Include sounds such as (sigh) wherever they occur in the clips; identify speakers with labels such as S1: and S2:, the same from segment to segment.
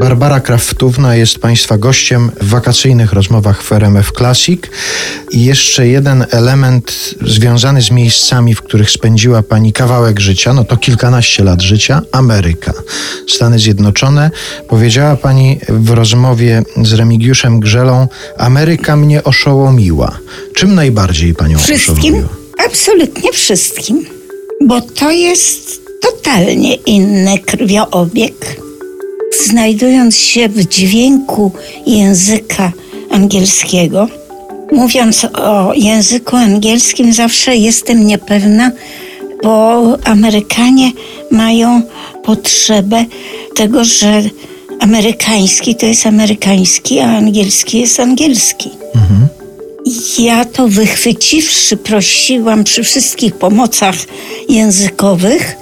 S1: Barbara Kraftówna jest Państwa gościem w wakacyjnych rozmowach w RMF Classic. I jeszcze jeden element związany z miejscami, w których spędziła Pani kawałek życia, no to kilkanaście lat życia, Ameryka, Stany Zjednoczone. Powiedziała Pani w rozmowie z Remigiuszem Grzelą, Ameryka mnie oszołomiła. Czym najbardziej Panią
S2: Wszystkim?
S1: oszołomiła?
S2: Absolutnie wszystkim. Bo to jest totalnie inny krwioobieg. Znajdując się w dźwięku języka angielskiego, mówiąc o języku angielskim, zawsze jestem niepewna, bo Amerykanie mają potrzebę tego, że amerykański to jest amerykański, a angielski jest angielski. Ja to wychwyciwszy, prosiłam przy wszystkich pomocach językowych,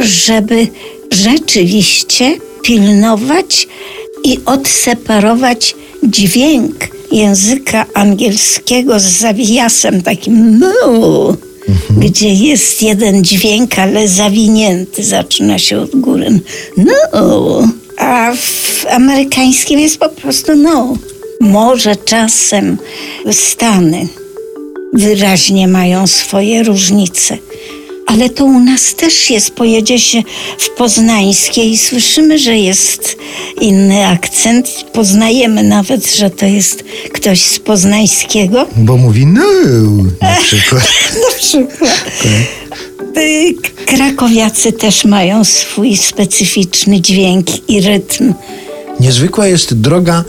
S2: żeby rzeczywiście pilnować i odseparować dźwięk języka angielskiego z zawiasem takim no, gdzie jest jeden dźwięk, ale zawinięty, zaczyna się od góry. No, a w amerykańskim jest po prostu no. Może czasem Stany wyraźnie mają swoje różnice. Ale to u nas też jest. Pojedzie się w poznańskie i słyszymy, że jest inny akcent. Poznajemy nawet, że to jest ktoś z poznańskiego.
S1: Bo mówi no na przykład. (laughs)
S2: Na przykład. Y, Krakowiacy też mają swój specyficzny dźwięk i rytm.
S1: Niezwykła jest droga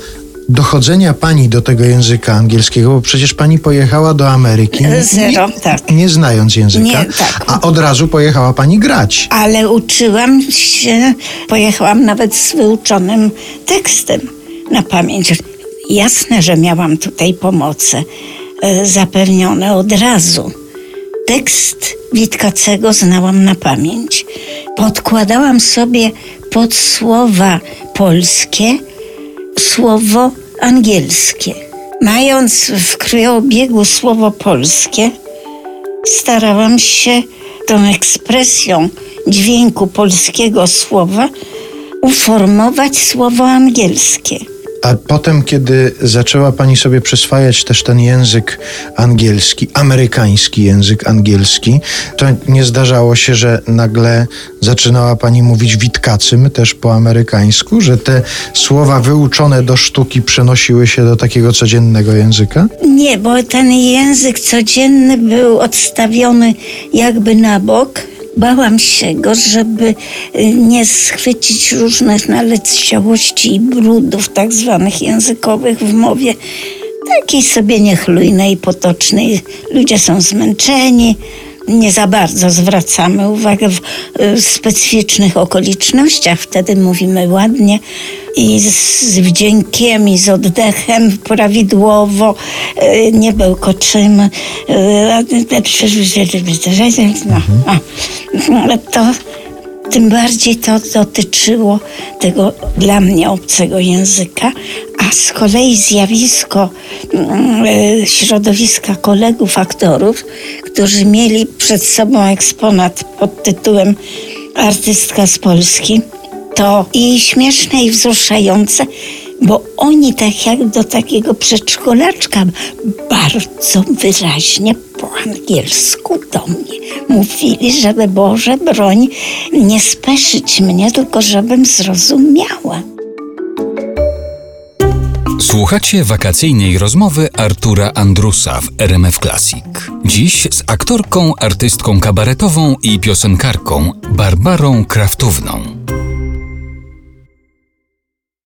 S1: dochodzenia pani do tego języka angielskiego, bo przecież pani pojechała do Ameryki.
S2: Zero,
S1: nie,
S2: tak.
S1: Nie znając języka,
S2: Nie, tak.
S1: a od razu pojechała pani grać.
S2: Ale uczyłam się, pojechałam nawet z wyuczonym tekstem na pamięć. Jasne, że miałam tutaj pomoce e, zapewnione od razu. Tekst Witkacego znałam na pamięć. Podkładałam sobie pod słowa polskie słowo angielskie. Mając w krwioobiegu słowo polskie, starałam się tą ekspresją dźwięku polskiego słowa uformować słowo angielskie.
S1: A potem, kiedy zaczęła pani sobie przyswajać też ten język angielski, amerykański język angielski, to nie zdarzało się, że nagle zaczynała pani mówić witkacym też po amerykańsku, że te słowa wyuczone do sztuki przenosiły się do takiego codziennego języka?
S2: Nie, bo ten język codzienny był odstawiony jakby na bok. Bałam się go, żeby y, nie schwycić różnych naleciałości i brudów tak zwanych językowych w mowie. Takiej sobie niechlujnej, potocznej. Ludzie są zmęczeni. Nie za bardzo zwracamy uwagę w y, specyficznych okolicznościach. Wtedy mówimy ładnie i z, wdziękiem, i z oddechem prawidłowo. Y, Nie bełkoczymy. Y, No, to tym bardziej to dotyczyło tego dla mnie obcego języka, a z kolei zjawisko mm, e, środowiska kolegów aktorów, którzy mieli przed sobą eksponat pod tytułem Artystka z Polski, to i śmieszne, i wzruszające, bo oni tak jak do takiego przedszkolaczka bardzo wyraźnie po angielsku do mnie mówili, żeby Boże broń nie speszyć mnie, tylko żebym zrozumiała.
S3: Słuchacie wakacyjnej rozmowy Artura Andrusa w RMF Classic. Dziś z aktorką, artystką kabaretową i piosenkarką Barbarą Kraftówną.